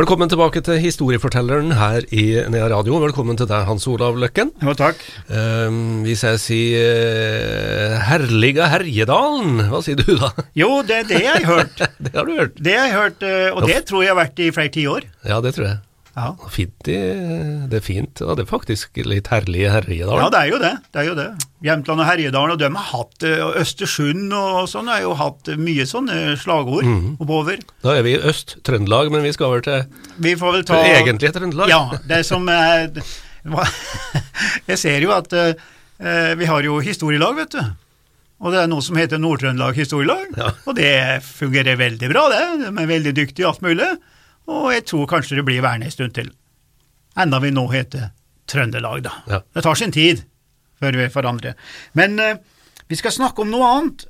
Velkommen tilbake til Historiefortelleren her i Nea Radio. Velkommen til deg, Hans Olav Løkken. Jo, takk. Um, hvis jeg sier uh, 'herliga Herjedalen', hva sier du da? Jo, det er det jeg har hørt. det har du hørt. Det har jeg hørt, eh, og det tror jeg har vært i flere tiår. Ja, det tror jeg. Ja. Fint, i, det er fint, og det er faktisk litt herlig i Herjedalen. ja, det er jo det. det er jo det. Jämtland og Herjedalen, og de har hatt eh, og Østersund og sånn, har jo hatt mye sånne slagord oppover. Da er vi i Øst-Trøndelag, men vi skal over til Vi får vel ta det egentlige Trøndelag. Ja, det som er Jeg ser jo at eh, vi har jo historielag, vet du. Og det er noe som heter Nord-Trøndelag historielag, Ja. og det fungerer veldig bra, det. De er veldig dyktige i alt mulig, og jeg tror kanskje det blir værende en stund til. Enda vi nå heter Trøndelag, da. Ja. Det tar sin tid før vi forandrer. Men eh, vi skal snakke om noe annet,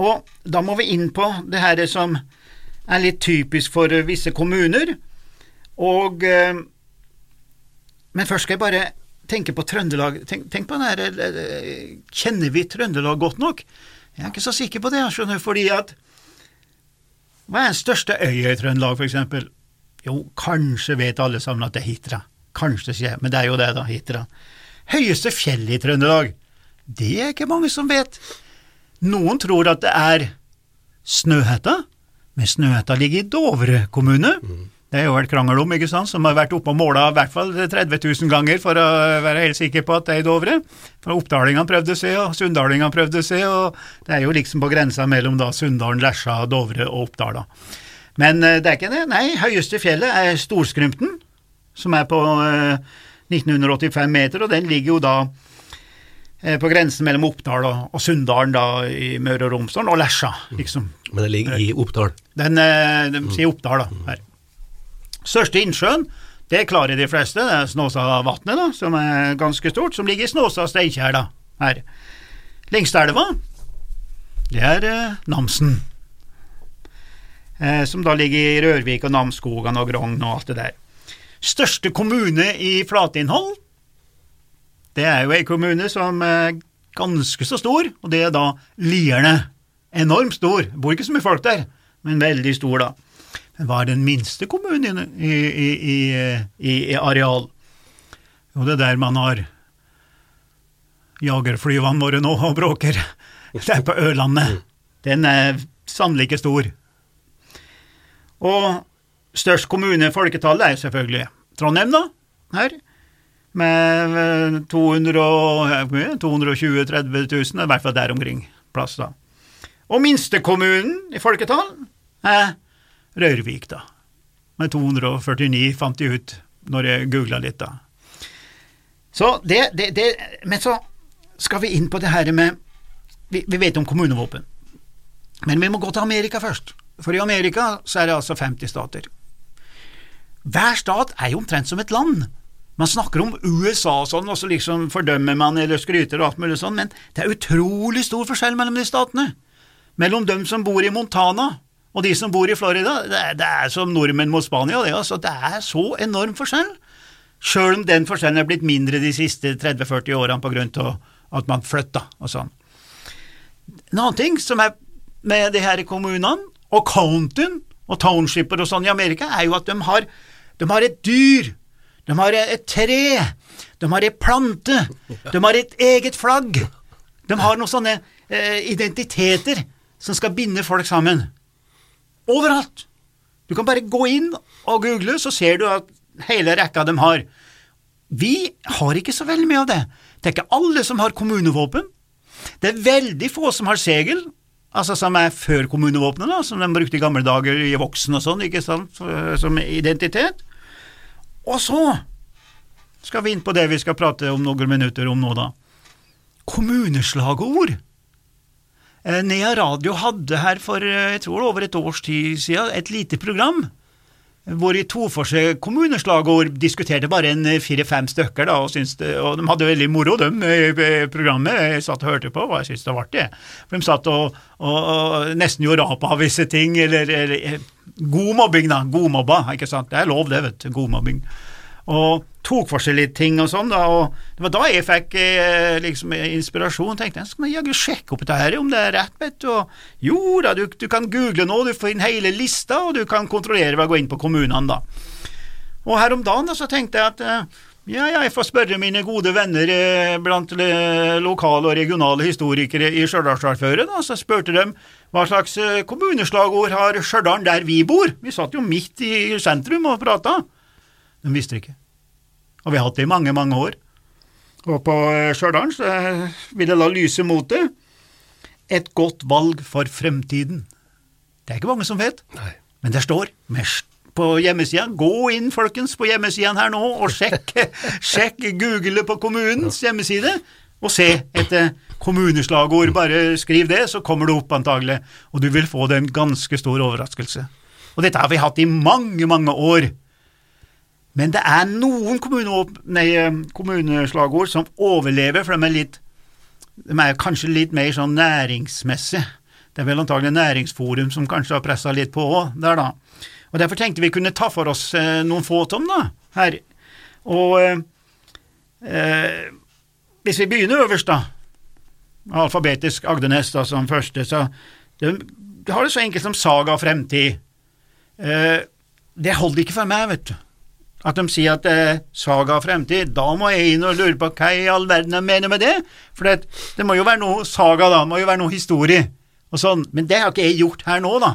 og da må vi inn på det her som er litt typisk for eh, visse kommuner, og eh, Men først skal jeg bare tenke på Trøndelag. Tenk, tenk på den her eh, Kjenner vi Trøndelag godt nok? Jeg er ikke så sikker på det, skjønner du, fordi at Hva er den største øya i Trøndelag, for eksempel? Jo, kanskje vet alle sammen at det er Hitra. Kanskje, det skjer, men det er jo det, da, Hitra. Høyeste fjell i Trøndelag? Det er ikke mange som vet. Noen tror at det er Snøhetta, men Snøhetta ligger i Dovre kommune. Det er jo vært krangel om, ikke sant, som har vært oppe og måla i hvert fall 30 000 ganger for å være helt sikker på at det er i Dovre. For oppdalingene prøvde seg, og sunndalingene prøvde seg, og det er jo liksom på grensa mellom da Sunndalen, Lesja, Dovre og Oppdal. Men eh, det er ikke det. Nei, høyeste fjellet er Storskrymten, som er på eh, 1985 meter, og den ligger jo da eh, på grensen mellom Oppdal og, Sunndalen da i Møre og Romsdal, og Lesja, liksom. Men det ligger i Oppdal. Den, eh, de sier Oppdal, da. Her. Største innsjøen, det klarer de fleste, det er Snåsavatnet, da, som er ganske stort, som ligger i Snåsa og Steinkjer, da, her. Lengsteelva, det er eh, Namsen, eh, som da ligger i Rørvik og Namsskogan og Grong og alt det der. Største kommune i flatinnhold, det er jo ei kommune som er ganske så stor, og det er da Lierne. Enormt stor, bor ikke så mye folk der, men veldig stor, da. Men hva er den minste kommunen i, i, i, i, areal? Jo, det er der man har jagerflyvene våre nå og bråker. Det er på Ørlandet. Den er sannelig ikke stor. Og størst kommune i folketallet er selvfølgelig Trondheim, da, her. Med eh, 200 og- 220 000-30 000, i hvert fall der omkring plass, da. Og minstekommunen i folketall er Rørvik, da. Med 249, fant de ut når jeg googla litt, da. Så det, det, det Men så skal vi inn på det her med Vi, vi vet om kommunevåpen. Men vi må gå til Amerika først. For i Amerika så er det altså 50 stater. Hver stat er jo omtrent som et land. Man snakker om USA og sånn, og så liksom fordømmer man eller skryter og alt mulig sånn, men det er utrolig stor forskjell mellom de statene. Mellom dem som bor i Montana og de som bor i Florida. Det er, det er som nordmenn mot Spania, det, altså. Det er så enorm forskjell. Sjøl om den forskjellen er blitt mindre de siste 30-40 årene på grunn av at man flytta og sånn. En annen ting som er med de her kommunene, og countyen og townshiper og sånn i Amerika, er jo at de har, de har et dyr, de har et tre, de har en plante, de har et eget flagg. De har noen sånne eh, identiteter som skal binde folk sammen. Overalt. Du kan bare gå inn og google, så ser du at hele rekka de har. Vi har ikke så veldig mye av det. Det er ikke alle som har kommunevåpen. Det er veldig få som har segel, altså som er før kommunevåpenet, da, som de brukte i gamle dager i voksen og sånn, ikke sant, som identitet. Og så skal vi inn på det vi skal prate om noen minutter om nå, da. Kommuneslagord. Eh, Nea Radio hadde her for eh, jeg tror over et års tid siden et lite program hvor i Toforset kommuneslagord diskuterte bare en fire-fem stykker, da, og, det, og de hadde veldig moro, de, i programmet. Jeg satt og hørte på, og jeg syntes det var artig. For de satt og, og, og nesten gjorde rap av visse ting, eller, eller God mobbing, da. Godmobba, ikke sant. Det er lov, det, vet du. Godmobbing og tok for seg litt ting og sånn, da, og det var da jeg fikk eh, liksom inspirasjon. tenkte jeg skal jaggu sjekke opp dette her, om det er rett, vet du. Og, jo da, du, du, kan google nå, du får inn hele lista, og du kan kontrollere ved å gå inn på kommunene, da. Og her om dagen da, så tenkte jeg at eh, ja, jeg får spørre mine gode venner eh, blant lokale og regionale historikere i Stjørdalsarføret, da, så spurte de hva slags eh, kommuneslagord har Stjørdal der vi bor? Vi satt jo midt i sentrum og prata. De visste ikke. Og vi har hatt det i mange, mange år. Og på eh, Stjørdal eh, vil jeg la lyse mot det. Et godt valg for fremtiden. Det er ikke mange som vet, Nei. men det står på hjemmesida. Gå inn, folkens, på hjemmesida her nå, og sjekk, sjekk Google på kommunens hjemmeside, og se etter kommuneslagord. Bare skriv det, så kommer det opp antagelig, og du vil få det en ganske stor overraskelse. Og dette har vi hatt i mange, mange år. Men det er noen nei, kommuneslagord som overlever, for de er, litt, de er kanskje litt mer sånn næringsmessig. Det er vel antagelig Næringsforum som kanskje har pressa litt på òg, der, da. Og Derfor tenkte vi kunne ta for oss eh, noen få tom, da, her. Og eh, hvis vi begynner øverst, da, alfabetisk Agdenes da, som første, så det, det har det så enkelt som saga fremtid. Eh, det holder ikke for meg, vet du at de sier at det er saga fremtid, da må jeg inn og lure på hva i all verden de mener med det, for det, det, må jo være noe saga, da, det må jo være noe historie, og sånn, men det har ikke jeg gjort her nå, da,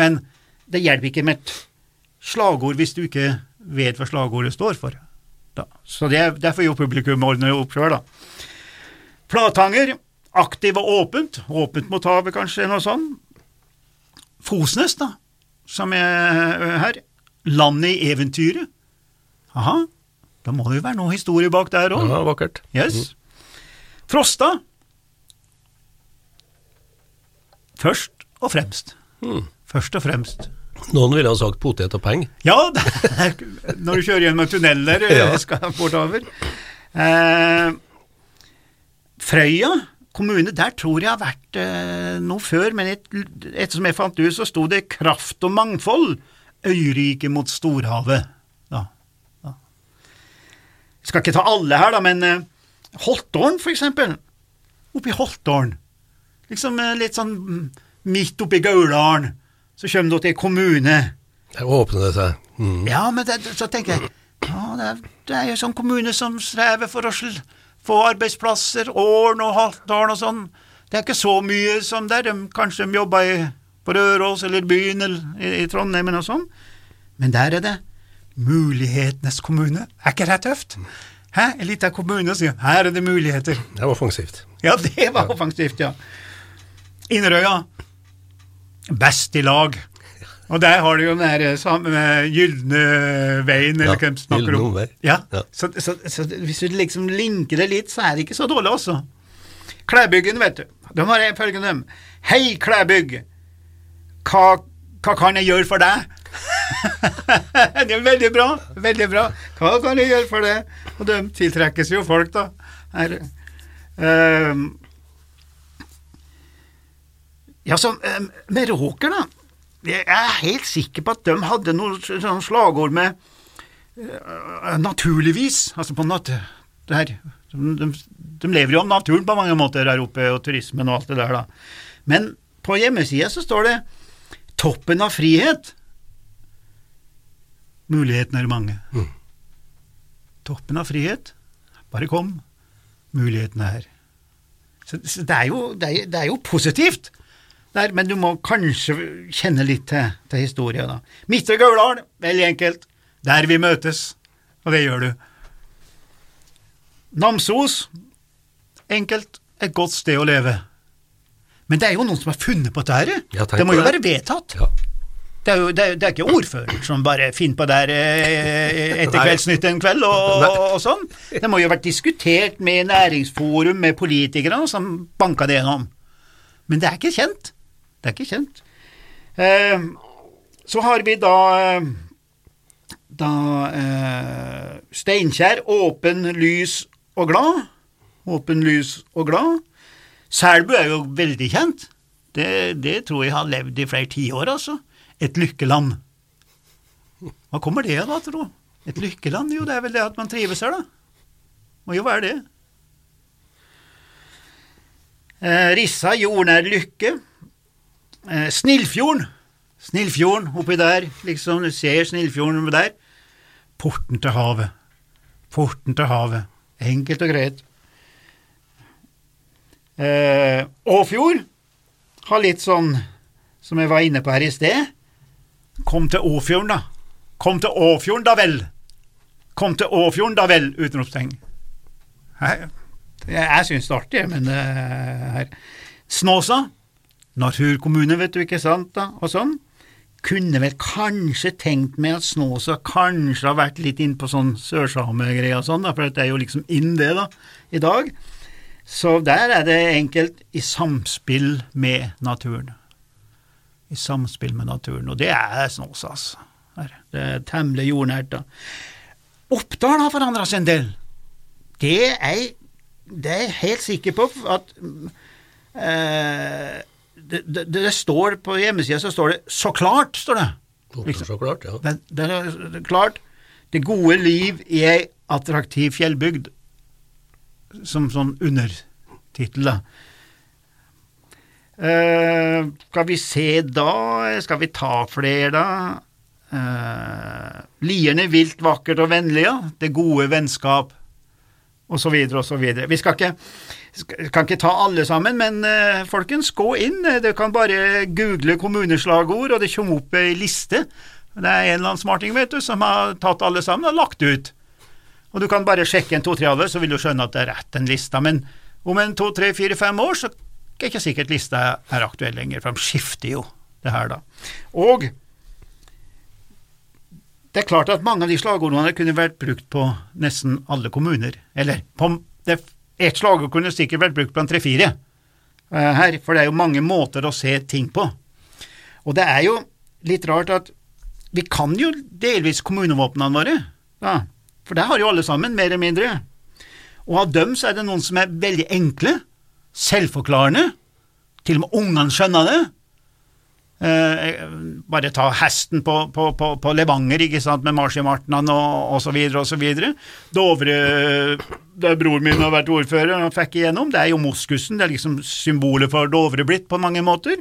men det hjelper ikke med et slagord hvis du ikke vet hva slagordet står for, da. så det, derfor jo publikum ordne opp sjøl, da. Platanger, aktiv og åpent, åpent mot havet kanskje, noe sånn. Fosnes, da, som er her, landet i eventyret, Aha, da må det jo være noe historie bak der òg. Ja, vakkert. Yes. Frosta. Først og fremst. Mm. Først og fremst. Noen ville ha sagt potet og peng. Ja, er, når du kjører gjennom tunneler ja. skal bortover. Eh, Frøya kommune, der tror jeg har vært eh, noe før, men et, ettersom jeg fant ut, så sto det kraft og mangfold, øyrike mot storhavet. Jeg skal ikke ta alle her, da, men uh, Holtålen, for eksempel. Oppi Holtålen. Liksom uh, litt sånn mm, midt oppi Gauldalen. Så kommer du til en kommune. Der åpner det seg. Mm. Ja, men det, så tenker jeg ja, det, er, det er jo sånn kommune som strever for å få arbeidsplasser, Åren og Haltdalen og sånn. Det er ikke så mye som der. De, kanskje de jobber i, på Røros eller byen eller i, i Trondheim og sånn. Men der er det Mulighetenes kommune. Er ikke det tøft? Hæ? En liten kommune sier her er det muligheter. Det var offensivt. Ja, det var offensivt, ja. Inderøya. Best i lag. Og der har du jo den der samme gylne veien, eller hvem ja, snakker om. Vei. Ja. ja. Så, så, så, hvis du liksom linker det litt, så er det ikke så dårlig, også. Klæbyggen, vet du. De har følgende Hei, Klæbygg. Hva, hva kan jeg gjøre for deg? det er veldig bra. Veldig bra. Hva kan du gjøre for det? Og de tiltrekkes jo folk, da. Her. Um, ja, så um, Meråker, da. Jeg er helt sikker på at de hadde noe sånn slagord med uh, naturligvis, altså på nat der. De, de, lever jo om naturen på mange måter her oppe, og turismen og alt det der, da. Men på hjemmesida så står det 'Toppen av frihet'. Mulighetene er mange. Mm. Toppen av frihet. Bare kom. Mulighetene er her. Så, så det, er jo, det, er, det, er jo, positivt, der, men du må kanskje kjenne litt til, til historia, da. Midtre Gauldal, veldig enkelt. Der vi møtes. Og det gjør du. Namsos, enkelt. Et godt sted å leve. Men det er jo noen som har funnet på dette her. Det må jo være vedtatt. Ja. Det er jo det er, det er ikke ordføreren som bare finner på der eh, etter Kveldsnytt en kveld og, og, sånn. Det må jo ha vært diskutert med næringsforum, med politikerne, som banka det gjennom. Men det er ikke kjent. Det er ikke kjent. Eh, så har vi da eh, da eh, Steinkjer, åpen, lys og glad. Åpen, lys og glad. Selbu er jo veldig kjent. Det, det tror jeg har levd i flere tiår, altså. Et lykkeland. Hva kommer det da, tro? Et lykkeland? Jo, det er vel det at man trives her, da. Må jo være det. Eh, Rissa, jordnær lykke. Eh, Snillfjorden. Snillfjorden oppi der, liksom. Du ser Snillfjorden oppi der. Porten til havet. Porten til havet. Enkelt og greit. Eh, Åfjord har litt sånn som jeg var inne på her i sted. Kom til Åfjorden, da. Kom til Åfjorden, da vel. Kom til Åfjorden, da vel! Utropstegn. Jeg, jeg syns det er artig, men uh, her Snåsa, naturkommune, vet du, ikke sant, da, og sånn. Kunne vel kanskje tenkt meg at Snåsa kanskje har vært litt inn på sånn sørsamegreier og sånn, da, for det er jo liksom inn det, da, i dag. Så der er det enkelt i samspill med naturen. I samspill med naturen, og det er Snåsa, altså. Her. Det er temmelig jordnært, da. Oppdal har forandra seg en del. Det er, det er jeg helt sikker på at eh, det, det, det, står på hjemmesida så står det 'så klart', står det. Liksom. Så klart, ja. Det, det, er klart. Det gode liv i ei attraktiv fjellbygd, som sånn undertittel, da. Eh, skal vi se da, skal vi ta flere, da? Uh, Lierne vilt, vakkert og vennlig, ja. Det gode vennskap, og så videre og så videre. Vi skal ikke, kan ikke ta alle sammen, men uh, folkens, gå inn. Du kan bare google kommuneslagord, og det kommer opp ei liste. Det er en eller annen smarting vet du, som har tatt alle sammen og lagt ut. Og du kan bare sjekke en to-tre av det, så vil du skjønne at det er rett, den lista. Men om en to, tre, fire, fem år, så er ikke sikkert lista er aktuell lenger, for de skifter jo det her, da. Og det er klart at mange av de slagordene kunne vært brukt på nesten alle kommuner. Eller på, ett slagord kunne sikkert vært brukt en tre-fire uh, her, for det er jo mange måter å se ting på. Og det er jo litt rart at vi kan jo delvis kommunevåpnene våre, da, for det har jo alle sammen, mer eller mindre. Og av dem så er det noen som er veldig enkle, selvforklarende, til og med ungene skjønner det. Eh, bare ta hesten på, på, på, på Levanger, ikke sant, med marsjmartnan og, og så videre og så videre. Dovre, der broren min har vært ordfører og fikk igjennom, det er jo moskusen, det er liksom symbolet for Dovre blitt på mange måter.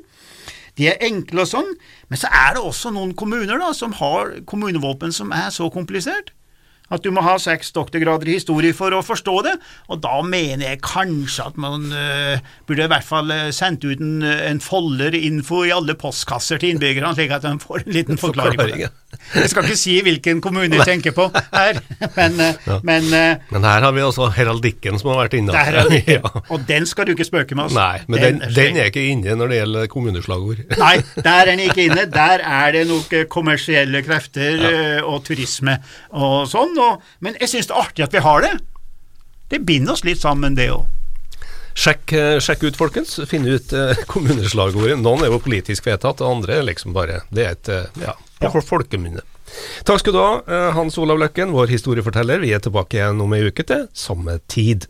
De er enkle og sånn, men så er det også noen kommuner da, som har kommunevåpen som er så komplisert at du må ha seks doktorgrader i historie for å forstå det, og da mener jeg kanskje at man uh, burde i hvert fall uh, sendt ut en, en folder-info i alle postkasser til innbyggerne, slik at de får en liten forklaring på det. Jeg skal ikke si hvilken kommune jeg tenker på her, men, uh, ja. men, men her har vi også heraldikken som har vært inne. ja. Og den skal du ikke spøke med. oss. Nei, men den, den, den, er ikke inne når det gjelder kommuneslagord. Nei, der er den ikke inne. Der er det noen kommersielle krefter ja. og turisme og sånn og, men jeg syns det er artig at vi har det. Det binder oss litt sammen, det òg. Sjekk, eh, sjekk, ut, folkens. Finn ut eh, kommuneslagordet. Noen er jo politisk vedtatt, og andre er liksom bare Det er et ja, ja, ja. folkeminne. Takk skal du ha, eh, Hans Olav Løkken, vår historieforteller. Vi er tilbake igjen om ei uke til samme tid.